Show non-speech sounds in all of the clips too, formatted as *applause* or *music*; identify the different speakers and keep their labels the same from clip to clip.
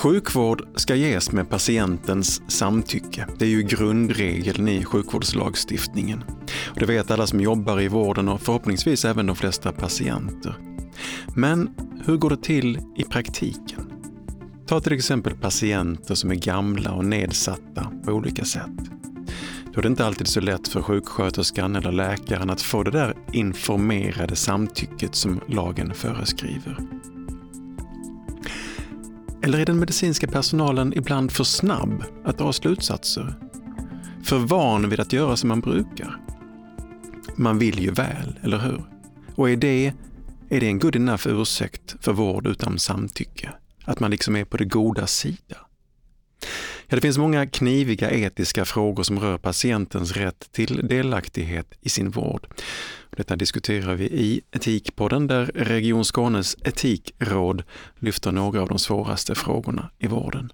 Speaker 1: Sjukvård ska ges med patientens samtycke. Det är ju grundregeln i sjukvårdslagstiftningen. Och det vet alla som jobbar i vården och förhoppningsvis även de flesta patienter. Men hur går det till i praktiken? Ta till exempel patienter som är gamla och nedsatta på olika sätt. Då är det inte alltid så lätt för sjuksköterskan eller läkaren att få det där informerade samtycket som lagen föreskriver. Eller är den medicinska personalen ibland för snabb att dra slutsatser? För van vid att göra som man brukar? Man vill ju väl, eller hur? Och är det, är det en good enough ursäkt för vård utan samtycke? Att man liksom är på det goda sida? Ja, det finns många kniviga etiska frågor som rör patientens rätt till delaktighet i sin vård. Detta diskuterar vi i Etikpodden där Region Skånes etikråd lyfter några av de svåraste frågorna i vården.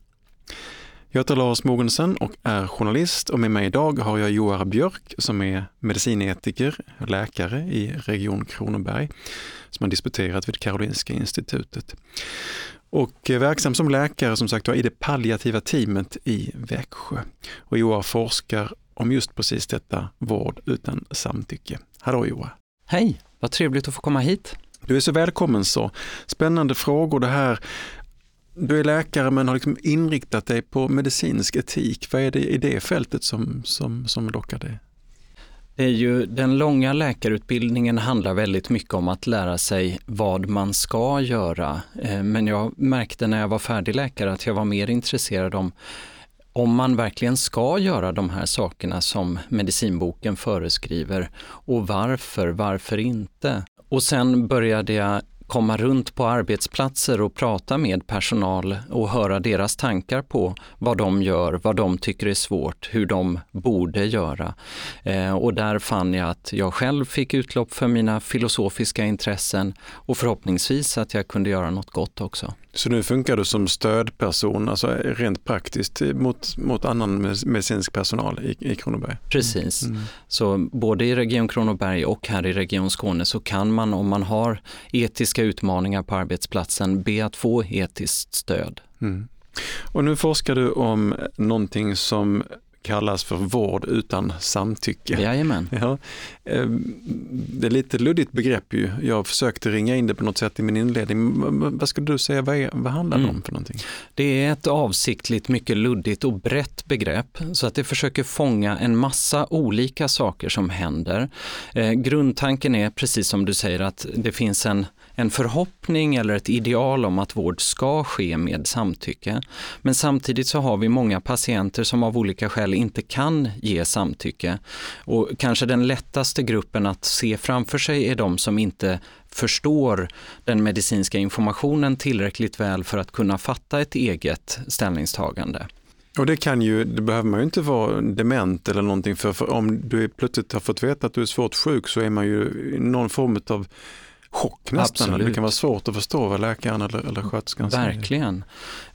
Speaker 1: Jag heter Lars Mogensen och är journalist och med mig idag har jag Joar Björk som är medicinetiker, läkare i Region Kronoberg som har disputerat vid Karolinska institutet. Och verksam som läkare som sagt var i det palliativa teamet i Växjö. Och Joar forskar om just precis detta, vård utan samtycke. Hallå Joar!
Speaker 2: Hej, vad trevligt att få komma hit.
Speaker 1: Du är så välkommen så. Spännande frågor det här. Du är läkare men har liksom inriktat dig på medicinsk etik. Vad är det i det fältet som, som, som lockar dig?
Speaker 2: Det är ju, den långa läkarutbildningen handlar väldigt mycket om att lära sig vad man ska göra. Eh, men jag märkte när jag var färdig läkare att jag var mer intresserad om om man verkligen ska göra de här sakerna som medicinboken föreskriver och varför, varför inte? Och sen började jag komma runt på arbetsplatser och prata med personal och höra deras tankar på vad de gör, vad de tycker är svårt, hur de borde göra. Eh, och där fann jag att jag själv fick utlopp för mina filosofiska intressen och förhoppningsvis att jag kunde göra något gott också.
Speaker 1: Så nu funkar du som stödperson, alltså rent praktiskt mot, mot annan medicinsk personal i, i Kronoberg?
Speaker 2: Precis. Mm. Så både i Region Kronoberg och här i Region Skåne så kan man om man har etiska utmaningar på arbetsplatsen be att få etiskt stöd. Mm.
Speaker 1: Och nu forskar du om någonting som kallas för vård utan samtycke.
Speaker 2: Jajamän. *laughs*
Speaker 1: Ja, ehm, det är lite luddigt begrepp ju. Jag försökte ringa in det på något sätt i min inledning. Vad skulle du säga, vad, är, vad handlar det mm. om för någonting?
Speaker 2: Det är ett avsiktligt mycket luddigt och brett begrepp så att det försöker fånga en massa olika saker som händer. Eh, grundtanken är precis som du säger att det finns en en förhoppning eller ett ideal om att vård ska ske med samtycke. Men samtidigt så har vi många patienter som av olika skäl inte kan ge samtycke. Och kanske den lättaste gruppen att se framför sig är de som inte förstår den medicinska informationen tillräckligt väl för att kunna fatta ett eget ställningstagande.
Speaker 1: Och det kan ju, det behöver man ju inte vara dement eller någonting för, för om du plötsligt har fått veta att du är svårt sjuk så är man ju i någon form av chock nästan. Absolut. Det kan vara svårt att förstå vad läkaren eller, eller sköterskan
Speaker 2: säger. Verkligen.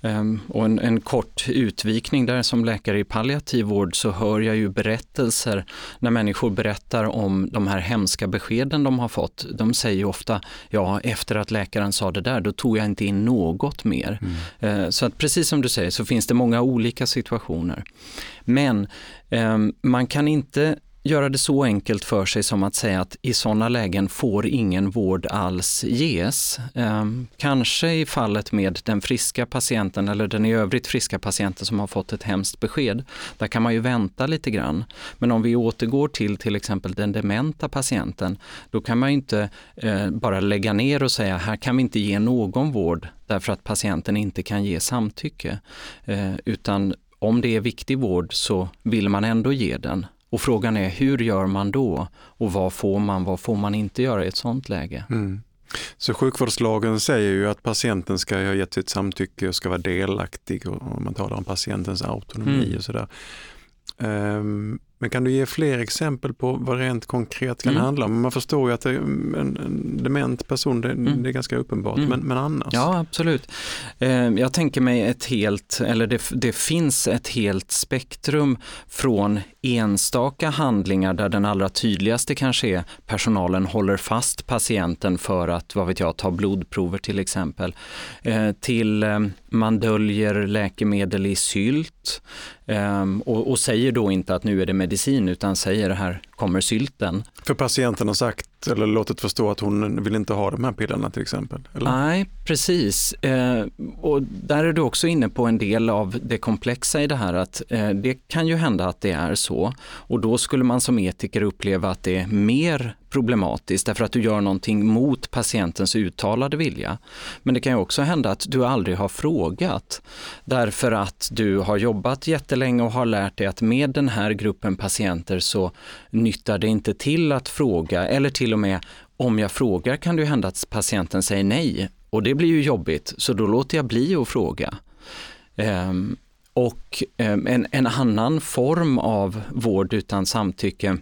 Speaker 2: Um, och en, en, kort utvikning där som läkare i palliativ vård så hör jag ju berättelser när människor berättar om de här hemska beskeden de har fått. De säger ofta, ja efter att läkaren sa det där, då tog jag inte in något mer. Mm. Uh, så att precis som du säger så finns det många olika situationer. Men um, man kan inte göra det så enkelt för sig som att säga att i sådana lägen får ingen vård alls ges. Ehm, kanske i fallet med den friska patienten eller den i övrigt friska patienten som har fått ett hemskt besked. Där kan man ju vänta lite grann. Men om vi återgår till till exempel den dementa patienten, då kan man inte eh, bara lägga ner och säga här kan vi inte ge någon vård därför att patienten inte kan ge samtycke. Eh, utan om det är viktig vård så vill man ändå ge den och frågan är hur gör man då? Och vad får man, vad får man inte göra i ett sådant läge? Mm.
Speaker 1: Så sjukvårdslagen säger ju att patienten ska ha gett sitt samtycke och ska vara delaktig och man talar om patientens autonomi mm. och sådär. Um, Men kan du ge fler exempel på vad rent konkret kan
Speaker 2: Mm.
Speaker 1: handla om? Man förstår ju att en, en dement person, det,
Speaker 2: Mm.
Speaker 1: det är ganska uppenbart,
Speaker 2: Mm.
Speaker 1: men, men annars?
Speaker 2: Ja, absolut. Eh, Jag tänker mig ett helt, eller det, det finns ett helt spektrum från enstaka handlingar där den allra tydligaste kanske är personalen håller fast patienten för att, vad vet jag, ta blodprover till exempel, eh, till eh, man döljer läkemedel i sylt eh, och, och säger då inte att nu är det medicin utan säger här kommer sylten.
Speaker 1: För patienten har sagt eller låtit förstå att hon vill inte ha de här pillerna till exempel? Eller?
Speaker 2: Nej, precis. Eh, och där är du också inne på en del av det komplexa i det här att eh, det kan ju hända att det är så och då skulle man som etiker uppleva att det är mer problematiskt därför att du gör någonting mot patientens uttalade vilja. Men det kan ju också hända att du aldrig har frågat därför att du har jobbat jättelänge och har lärt dig att med den här gruppen patienter så nyttar det inte till att fråga eller till och med om jag frågar kan det hända att patienten säger nej och det blir ju jobbigt så då låter jag bli att fråga. Um, och ehm, en, en annan form av vård utan samtycke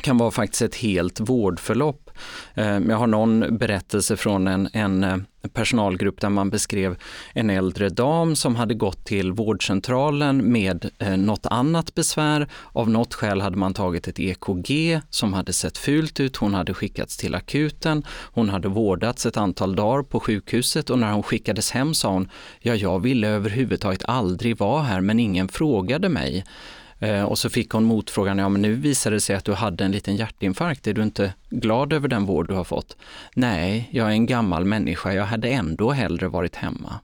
Speaker 2: kan vara faktiskt ett helt vårdförlopp. Eh, jag har någon berättelse från en, en eh, personalgrupp där man beskrev en äldre dam som hade gått till vårdcentralen med eh, något annat besvär. Av något skäl hade man tagit ett EKG som hade sett fult ut. Hon hade skickats till akuten. Hon hade vårdats ett antal dagar på sjukhuset och när hon skickades hem sa hon, ja jag ville överhuvudtaget aldrig vara här men ingen frågade mig. Eh, Och så fick hon motfrågan, ja men nu visade det sig att du hade en liten hjärtinfarkt, är du inte glad över den vård du har fått? Nej, jag är en gammal människa, jag hade ändå hellre varit hemma.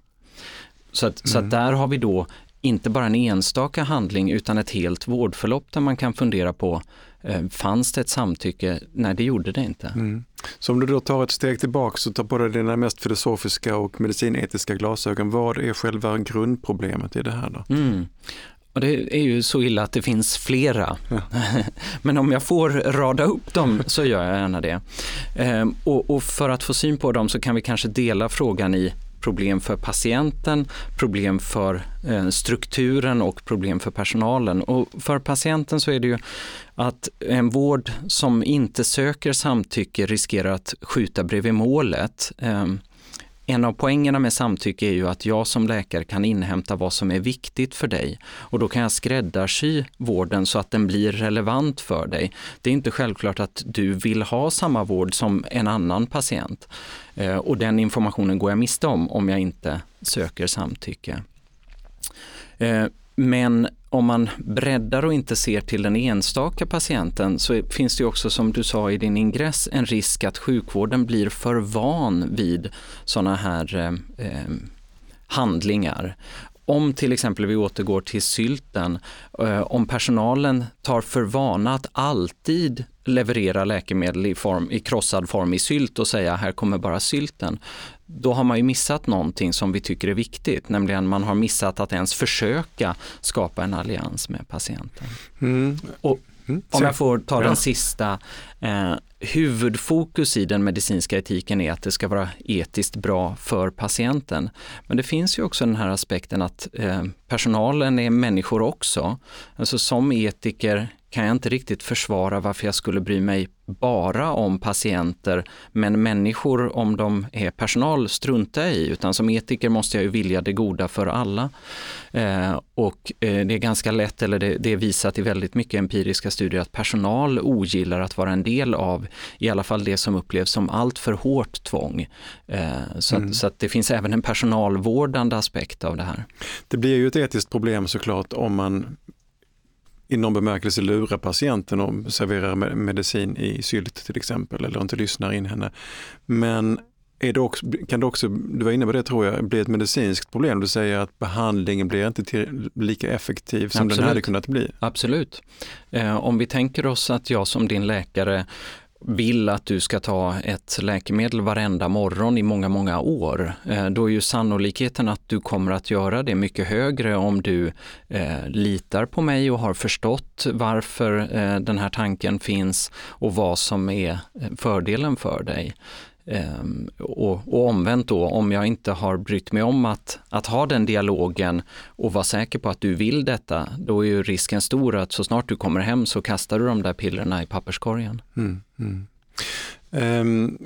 Speaker 2: Så, att, så att där har vi då inte bara en enstaka handling utan ett helt vårdförlopp där man kan fundera på, eh, fanns det ett samtycke? Nej, det gjorde det inte.
Speaker 1: Mm. Så om du då tar ett steg tillbaka och tar på dig dina mest filosofiska och medicinetiska glasögon, vad är själva grundproblemet i det här då?
Speaker 2: Mm. Och det är ju så illa att det finns flera.
Speaker 1: Ja. *laughs*
Speaker 2: Men om jag får rada upp dem så gör jag gärna det. Ehm, och, och för att få syn på dem så kan vi kanske dela frågan i problem för patienten, problem för eh, strukturen och problem för personalen. Och för patienten så är det ju att en vård som inte söker samtycke riskerar att skjuta bredvid målet. Ehm, en av poängerna med samtycke är ju att jag som läkare kan inhämta vad som är viktigt för dig och då kan jag skräddarsy vården så att den blir relevant för dig. Det är inte självklart att du vill ha samma vård som en annan patient eh, och den informationen går jag miste om om jag inte söker samtycke. Eh, men om man breddar och inte ser till den enstaka patienten så finns det också som du sa i din ingress en risk att sjukvården blir för van vid sådana här eh, eh handlingar. Om till exempel vi återgår till sylten, eh, om personalen tar för vana att alltid leverera läkemedel i, form, i krossad form i sylt och säga här kommer bara sylten, då har man ju missat någonting som vi tycker är viktigt, nämligen man har missat att ens försöka skapa en allians med patienten.
Speaker 1: Mm.
Speaker 2: Och
Speaker 1: Mm.
Speaker 2: om jag får ta den sista, eh, huvudfokus i den medicinska etiken är att det ska vara etiskt bra för patienten. Men det finns ju också den här aspekten att eh, personalen är människor också. Alltså som etiker kan jag inte riktigt försvara varför jag skulle bry mig bara om patienter, men människor om de är personal struntar jag i, utan som etiker måste jag ju vilja det goda för alla. Eh, och eh, det är ganska lätt, eller det, det är visat i väldigt mycket empiriska studier, att personal ogillar att vara en del av i alla fall det som upplevs som allt för hårt tvång. Eh, så,
Speaker 1: Mm.
Speaker 2: att, så att det finns även en personalvårdande aspekt av det här.
Speaker 1: Det blir ju ett etiskt problem såklart om man i någon bemärkelse lurar patienten och serverar me- medicin i sylt till exempel eller inte lyssnar in henne. Men är det också, kan det också, du var inne på det tror jag, bli ett medicinskt problem? Du säger att behandlingen blir inte till, lika effektiv som
Speaker 2: Absolut.
Speaker 1: den hade kunnat bli.
Speaker 2: Absolut. Eh, om vi tänker oss att jag som din läkare vill att du ska ta ett läkemedel varenda morgon i många, många år, eh, då är ju sannolikheten att du kommer att göra det mycket högre om du eh, litar på mig och har förstått varför eh, den här tanken finns och vad som är eh, fördelen för dig. Ehm, och, och omvänt då, om jag inte har brytt mig om att, att ha den dialogen och vara säker på att du vill detta, då är ju risken stor att så snart du kommer hem så kastar du de där pillerna i papperskorgen. Mm, mm.
Speaker 1: Um,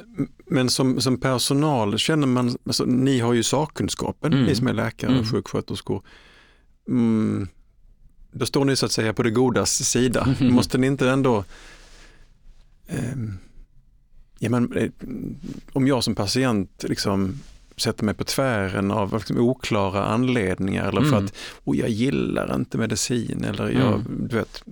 Speaker 1: men som, som personal känner man, alltså, ni har ju sakkunskapen, mm. ni som är läkare och mm. sjuksköterskor. Mm, då står ni så att säga på det godas sida. *laughs* Måste ni inte ändå um, ja, men, eh, om jag som patient liksom sätter mig på tvären av liksom oklara anledningar eller för mm. att oh, jag gillar inte medicin eller jag, mm. du vet,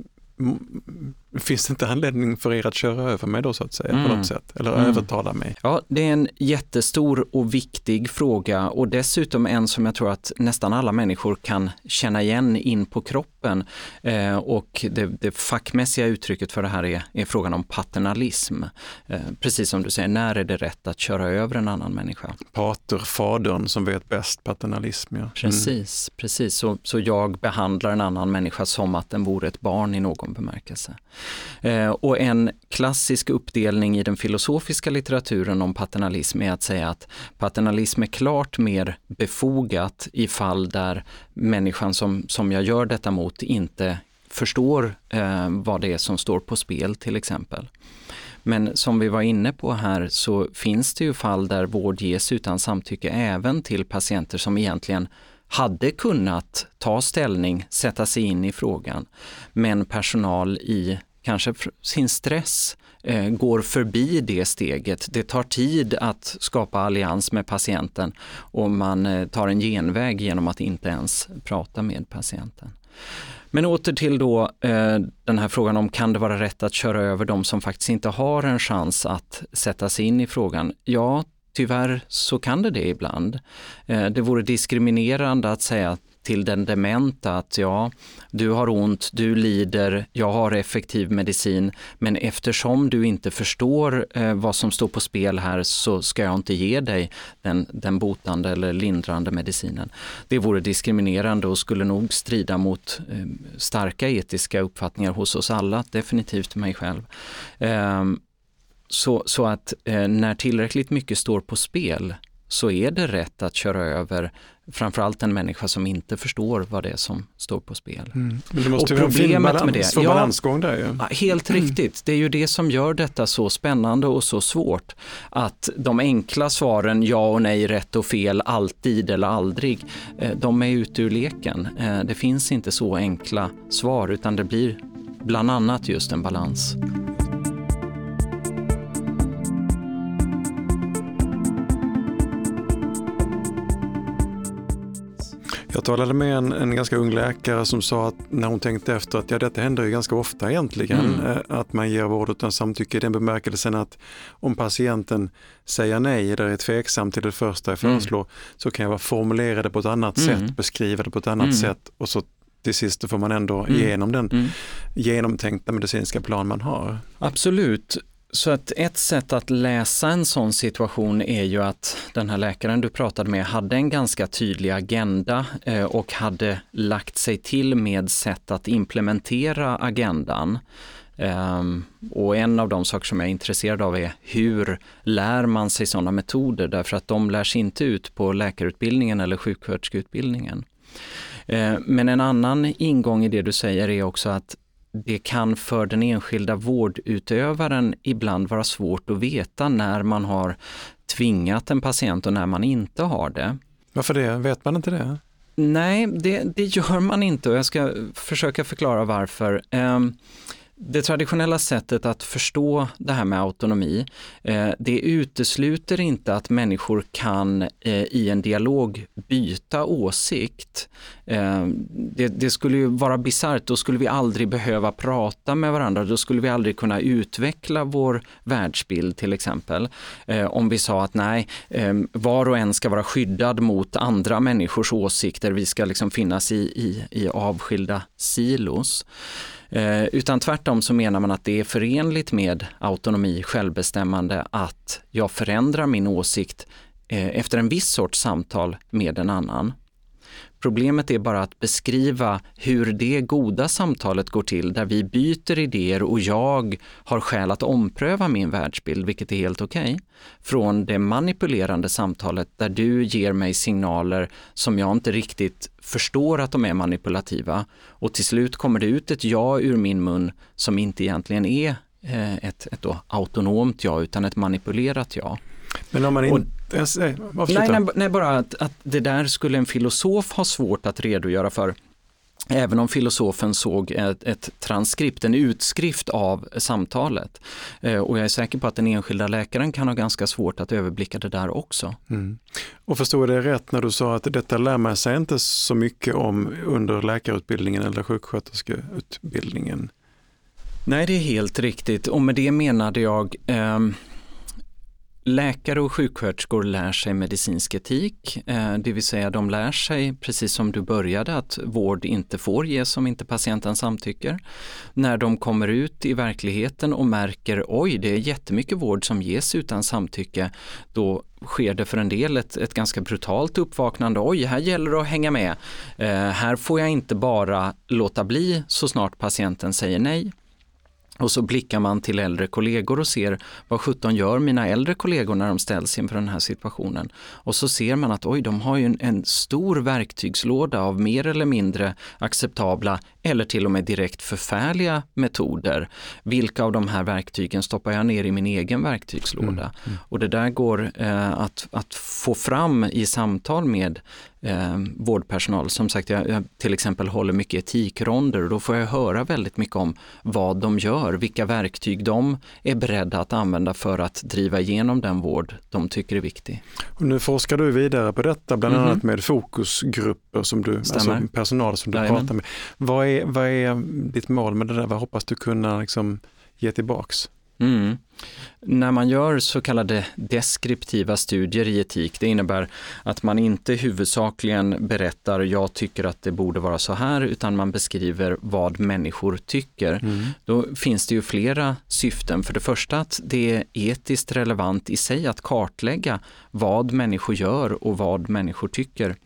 Speaker 1: Finns det inte anledning för er att köra över mig då så att säga mm. på något sätt eller mm. övertala mig?
Speaker 2: Ja, det är en jättestor och viktig fråga och dessutom en som jag tror att nästan alla människor kan känna igen in på kroppen. Eh, och det, det fackmässiga uttrycket för det här är, är frågan om paternalism. Eh, precis som du säger, när är det rätt att köra över en annan människa?
Speaker 1: Pater, fadern som vet bäst, paternalism. Ja. Mm.
Speaker 2: Precis, precis. Så, så jag behandlar en annan människa som att den vore ett barn i någon bemärkelse. Eh, och en klassisk uppdelning i den filosofiska litteraturen om paternalism är att säga att paternalism är klart mer befogat i fall där människan som, som jag gör detta mot inte förstår eh, vad det är som står på spel till exempel. Men som vi var inne på här så finns det ju fall där vård ges utan samtycke även till patienter som egentligen hade kunnat ta ställning, sätta sig in i frågan, men personal i kanske sin stress eh, går förbi det steget. Det tar tid att skapa allians med patienten och man eh, tar en genväg genom att inte ens prata med patienten. Men åter till då eh, den här frågan om kan det vara rätt att köra över de som faktiskt inte har en chans att sätta sig in i frågan? Ja, tyvärr så kan det det ibland. Eh, det vore diskriminerande att säga till den dementa att ja, du har ont, du lider, jag har effektiv medicin, men eftersom du inte förstår eh, vad som står på spel här så ska jag inte ge dig den, den botande eller lindrande medicinen. Det vore diskriminerande och skulle nog strida mot eh, starka etiska uppfattningar hos oss alla, definitivt mig själv. Eh, så, så att eh, när tillräckligt mycket står på spel så är det rätt att köra över framförallt en människa som inte förstår vad det är som står på spel. Mm.
Speaker 1: Men det måste och problemet balans, med det, ja, balansgång där ju.
Speaker 2: Ja. Helt mm. riktigt, det är ju det som gör detta så spännande och så svårt. Att de enkla svaren ja och nej, rätt och fel, alltid eller aldrig, eh, de är ute ur leken. Eh, det finns inte så enkla svar utan det blir bland annat just en balans.
Speaker 1: Jag talade med en, en ganska ung läkare som sa att när hon tänkte efter att ja, detta händer ju ganska ofta egentligen, mm. Eh, att man ger vård utan samtycke i den bemärkelsen att om patienten säger nej eller är tveksam till det första jag mm. föreslår mm. så kan jag formulera det på ett annat mm. sätt, beskriva det på ett annat mm. sätt och så till sist får man ändå mm. igenom den genomtänkta medicinska plan man har.
Speaker 2: Absolut. Så att ett sätt att läsa en sån situation är ju att den här läkaren du pratade med hade en ganska tydlig agenda eh, och hade lagt sig till med sätt att implementera agendan. Ehm, och en av de saker som jag är intresserad av är hur lär man sig sådana metoder därför att de lärs inte ut på läkarutbildningen eller sjuksköterskeutbildningen. Eh, men en annan ingång i det du säger är också att det kan för den enskilda vårdutövaren ibland vara svårt att veta när man har tvingat en patient och när man inte har det.
Speaker 1: Varför det? Vet man inte det?
Speaker 2: Nej, det, det gör man inte och jag ska försöka förklara varför. Det traditionella sättet att förstå det här med autonomi, eh, det utesluter inte att människor kan eh, i en dialog byta åsikt. Eh, det, det, skulle ju vara bisarrt, då skulle vi aldrig behöva prata med varandra, då skulle vi aldrig kunna utveckla vår världsbild till exempel. Om vi sa att nej, var och en ska vara skyddad mot andra människors åsikter, vi ska liksom finnas i, i, i avskilda silos. Eh, utan tvärtom så menar man att det är förenligt med autonomi, självbestämmande, att jag förändrar min åsikt eh, efter en viss sorts samtal med en annan. Problemet är bara att beskriva hur det goda samtalet går till, där vi byter idéer och jag har skäl att ompröva min världsbild, vilket är helt okej, okay, från det manipulerande samtalet där du ger mig signaler som jag inte riktigt förstår att de är manipulativa och till slut kommer det ut ett ja ur min mun som inte egentligen är eh, ett, ett autonomt ja utan ett manipulerat ja.
Speaker 1: Men om man inte...
Speaker 2: Nej, nej, nej, bara att, att det där skulle en filosof ha svårt att redogöra för. Även om filosofen såg ett, ett, transkript, en utskrift av samtalet. Eh, och jag är säker på att den enskilda läkaren kan ha ganska svårt att överblicka det där också. Mm.
Speaker 1: Och förstod jag det rätt när du sa att detta lär man sig inte så mycket om under läkarutbildningen eller sjuksköterskeutbildningen?
Speaker 2: Nej, det är helt riktigt och med det menade jag eh, Läkare och sjuksköterskor lär sig medicinsk etik, eh, det vill säga de lär sig, precis som du började, att vård inte får ges om inte patienten samtycker. När de kommer ut i verkligheten och märker oj, det är jättemycket vård som ges utan samtycke, då sker det för en del ett, ett ganska brutalt uppvaknande. Oj, här gäller det att hänga med. Eh, här får jag inte bara låta bli så snart patienten säger nej. Och så blickar man till äldre kollegor och ser vad 17 gör mina äldre kollegor när de ställs inför den här situationen. Och så ser man att oj, de har ju en, en stor verktygslåda av mer eller mindre acceptabla eller till och med direkt förfärliga metoder. Vilka av de här verktygen stoppar jag ner i min egen verktygslåda? Mm, mm. Och det där går eh, att, att få fram i samtal med eh, vårdpersonal. Som sagt, jag, jag, till exempel håller mycket etikronder och då får jag höra väldigt mycket om vad de gör, vilka verktyg de är beredda att använda för att driva igenom den vård de tycker är viktig.
Speaker 1: Och nu forskar du vidare på detta, bland mm -hmm. annat med fokusgrupper som du, alltså personal som du Jajamän. pratar med. Vad är, vad är ditt mål med det där? Vad hoppas du kunna liksom ge tillbaks? Mm.
Speaker 2: När man gör så kallade deskriptiva studier i etik, det innebär att man inte huvudsakligen berättar jag tycker att det borde vara så här, utan man beskriver vad människor tycker. Mm. Då finns det ju flera syften. För det första att det är etiskt relevant i sig att kartlägga vad människor gör och vad människor tycker.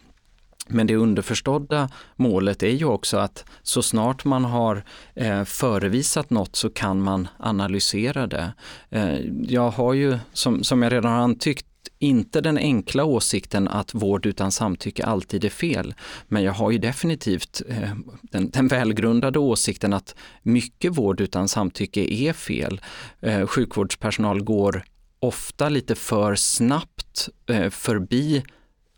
Speaker 2: Men det underförstådda målet är ju också att så snart man har eh, förevisat något så kan man analysera det. Eh, jag har ju, som, som jag redan har antytt, inte den enkla åsikten att vård utan samtycke alltid är fel. Men jag har ju definitivt eh, den, den, välgrundade åsikten att mycket vård utan samtycke är fel. Eh, sjukvårdspersonal går ofta lite för snabbt eh, förbi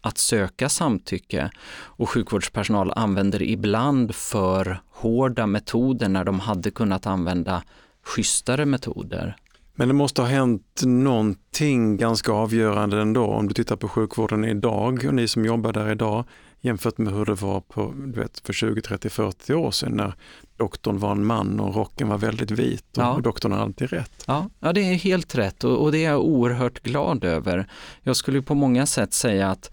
Speaker 2: att söka samtycke och sjukvårdspersonal använder ibland för hårda metoder när de hade kunnat använda schysstare metoder.
Speaker 1: Men det måste ha hänt någonting ganska avgörande ändå om du tittar på sjukvården idag och ni som jobbar där idag jämfört med hur det var på, du vet, för 20, 30, 40 år sedan när doktorn var en man och rocken var väldigt vit och, ja. doktorn har alltid rätt.
Speaker 2: Ja, ja det är helt rätt och, och, det är jag oerhört glad över. Jag skulle på många sätt säga att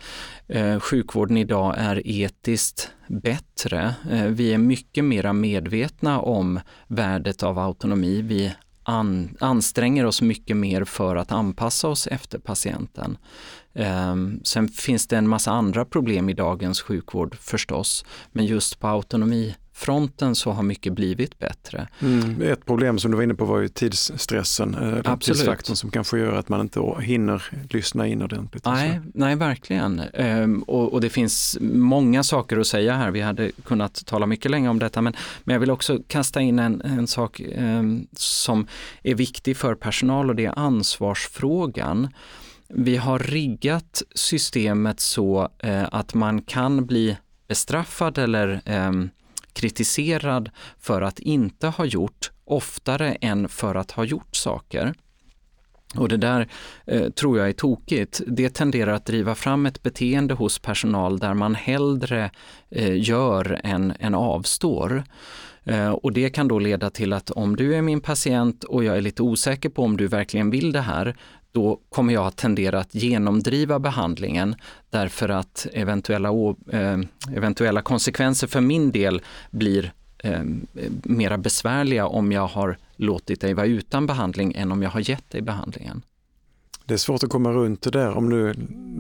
Speaker 2: eh, sjukvården idag är etiskt bättre. Eh, vi är mycket mera medvetna om värdet av autonomi. Vi an, anstränger oss mycket mer för att anpassa oss efter patienten. Um, sen finns det en massa andra problem i dagens sjukvård förstås, men just på autonomifronten så har mycket blivit bättre.
Speaker 1: Mm, ett problem som du var inne på var ju tidsstressen, eh, Absolut. tidsfaktorn som kanske gör att man inte hinner lyssna in ordentligt.
Speaker 2: Nej, nej verkligen. Um, och, och, det finns många saker att säga här. Vi hade kunnat tala mycket länge om detta, men, men jag vill också kasta in en, en sak um, som är viktig för personal och det är ansvarsfrågan. Vi har riggat systemet så eh, att man kan bli bestraffad eller eh, kritiserad för att inte ha gjort oftare än för att ha gjort saker. Och det där eh, tror jag är tokigt. Det tenderar att driva fram ett beteende hos personal där man hellre eh, gör än, än avstår. Eh, och det kan då leda till att om du är min patient och jag är lite osäker på om du verkligen vill det här, då kommer jag att tendera att genomdriva behandlingen därför att eventuella, eh, eventuella konsekvenser för min del blir eh, mera besvärliga om jag har låtit dig vara utan behandling än om jag har gett dig behandlingen.
Speaker 1: Det är svårt att komma runt det där om nu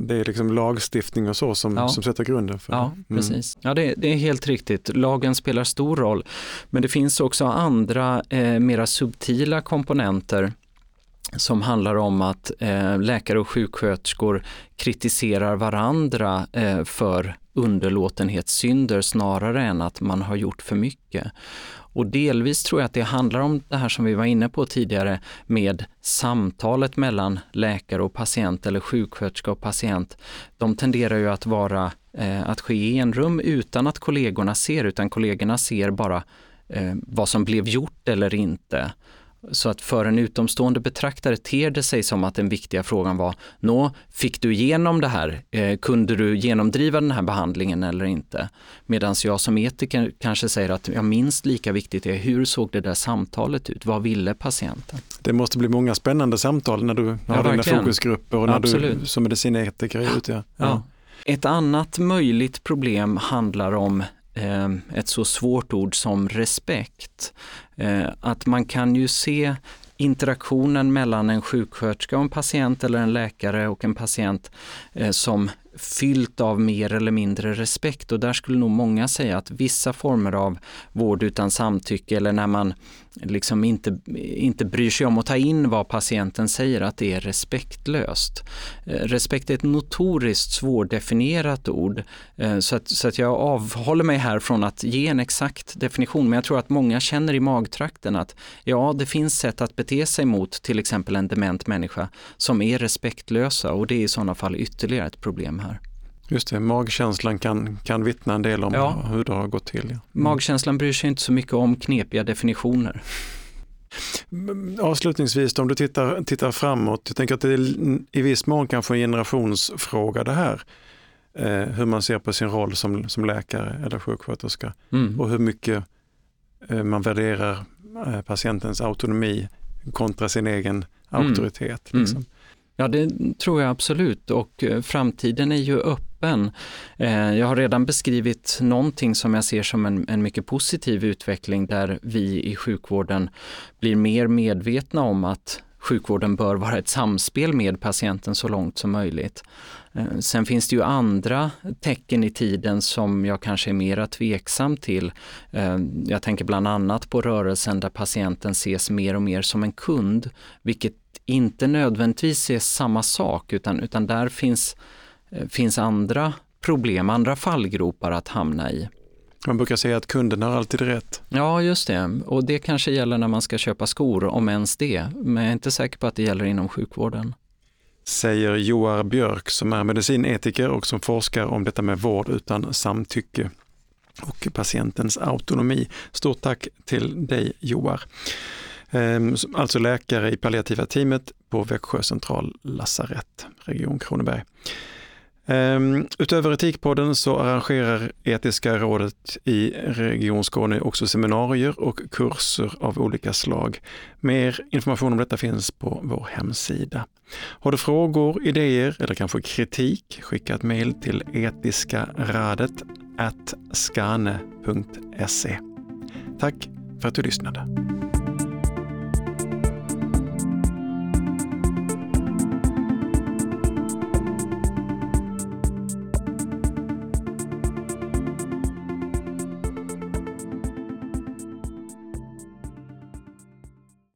Speaker 1: det är liksom lagstiftning och så som, ja. som sätter grunden för
Speaker 2: Ja, mm. precis. Ja, det, det, är helt riktigt. Lagen spelar stor roll. Men det finns också andra eh, mera subtila komponenter som handlar om att eh, läkare och sjuksköterskor kritiserar varandra eh, för underlåtenhetssynder snarare än att man har gjort för mycket. Och delvis tror jag att det handlar om det här som vi var inne på tidigare med samtalet mellan läkare och patient eller sjuksköterska och patient. De tenderar ju att vara eh, att ske i en rum utan att kollegorna ser, utan kollegorna ser bara eh, vad som blev gjort eller inte. Så att för en utomstående betraktare ter det sig som att den viktiga frågan var, nå, fick du igenom det här? Eh, kunde du genomdriva den här behandlingen eller inte? Medan jag som etiker kanske säger att ja, minst lika viktigt är hur såg det där samtalet ut? Vad ville patienten?
Speaker 1: Det måste bli många spännande samtal när du ja, har dina fokusgrupper och när Absolut. du som medicinetiker är ute. Ja.
Speaker 2: ja. Ett annat möjligt problem handlar om Eh, ett så svårt ord som respekt. Eh, att man kan ju se interaktionen mellan en sjuksköterska och en patient eller en läkare och en patient eh, som fyllt av mer eller mindre respekt och där skulle nog många säga att vissa former av vård utan samtycke eller när man liksom inte, inte bryr sig om att ta in vad patienten säger, att det är respektlöst. Eh, respekt är ett notoriskt svårdefinierat ord eh, så att, så att jag avhåller mig här från att ge en exakt definition men jag tror att många känner i magtrakten att ja, det finns sätt att bete sig mot till exempel en dement människa som är respektlösa och det är i sådana fall ytterligare ett problem här.
Speaker 1: Just det, magkänslan kan, kan vittna en del om ja. hur det har gått till. Ja. Mm.
Speaker 2: Magkänslan bryr sig inte så mycket om knepiga definitioner.
Speaker 1: Avslutningsvis, om du tittar, tittar framåt, jag tänker att det är i viss mån kanske en generationsfråga det här. Eh, hur man ser på sin roll som, som läkare eller sjuksköterska mm. och hur mycket eh, man värderar eh, patientens autonomi kontra sin egen mm. auktoritet.
Speaker 2: Mm. Liksom. Ja, det tror jag absolut och eh, framtiden är ju öppen öppen. Eh, jag har redan beskrivit någonting som jag ser som en, en, mycket positiv utveckling där vi i sjukvården blir mer medvetna om att sjukvården bör vara ett samspel med patienten så långt som möjligt. Eh, sen finns det ju andra tecken i tiden som jag kanske är mera tveksam till. Eh, jag tänker bland annat på rörelsen där patienten ses mer och mer som en kund, vilket inte nödvändigtvis är samma sak utan, utan där finns, finns andra problem, andra fallgropar att hamna i.
Speaker 1: Man brukar säga att kunden har alltid rätt.
Speaker 2: Ja, just det. Och det kanske gäller när man ska köpa skor, om ens det. Men jag är inte säker på att det gäller inom sjukvården.
Speaker 1: Säger Joar Björk som är medicinetiker och som forskar om detta med vård utan samtycke och patientens autonomi. Stort tack till dig Joar. Ehm, alltså läkare i palliativa teamet på Växjö central lasarett, Region Kronoberg. Ehm, utöver Etikpodden så arrangerar Etiska rådet i Region Skåne också seminarier och kurser av olika slag. Mer information om detta finns på vår hemsida. Har du frågor, idéer eller kanske kritik, skicka ett mejl till etiskaradet skane.se. Tack för att du lyssnade.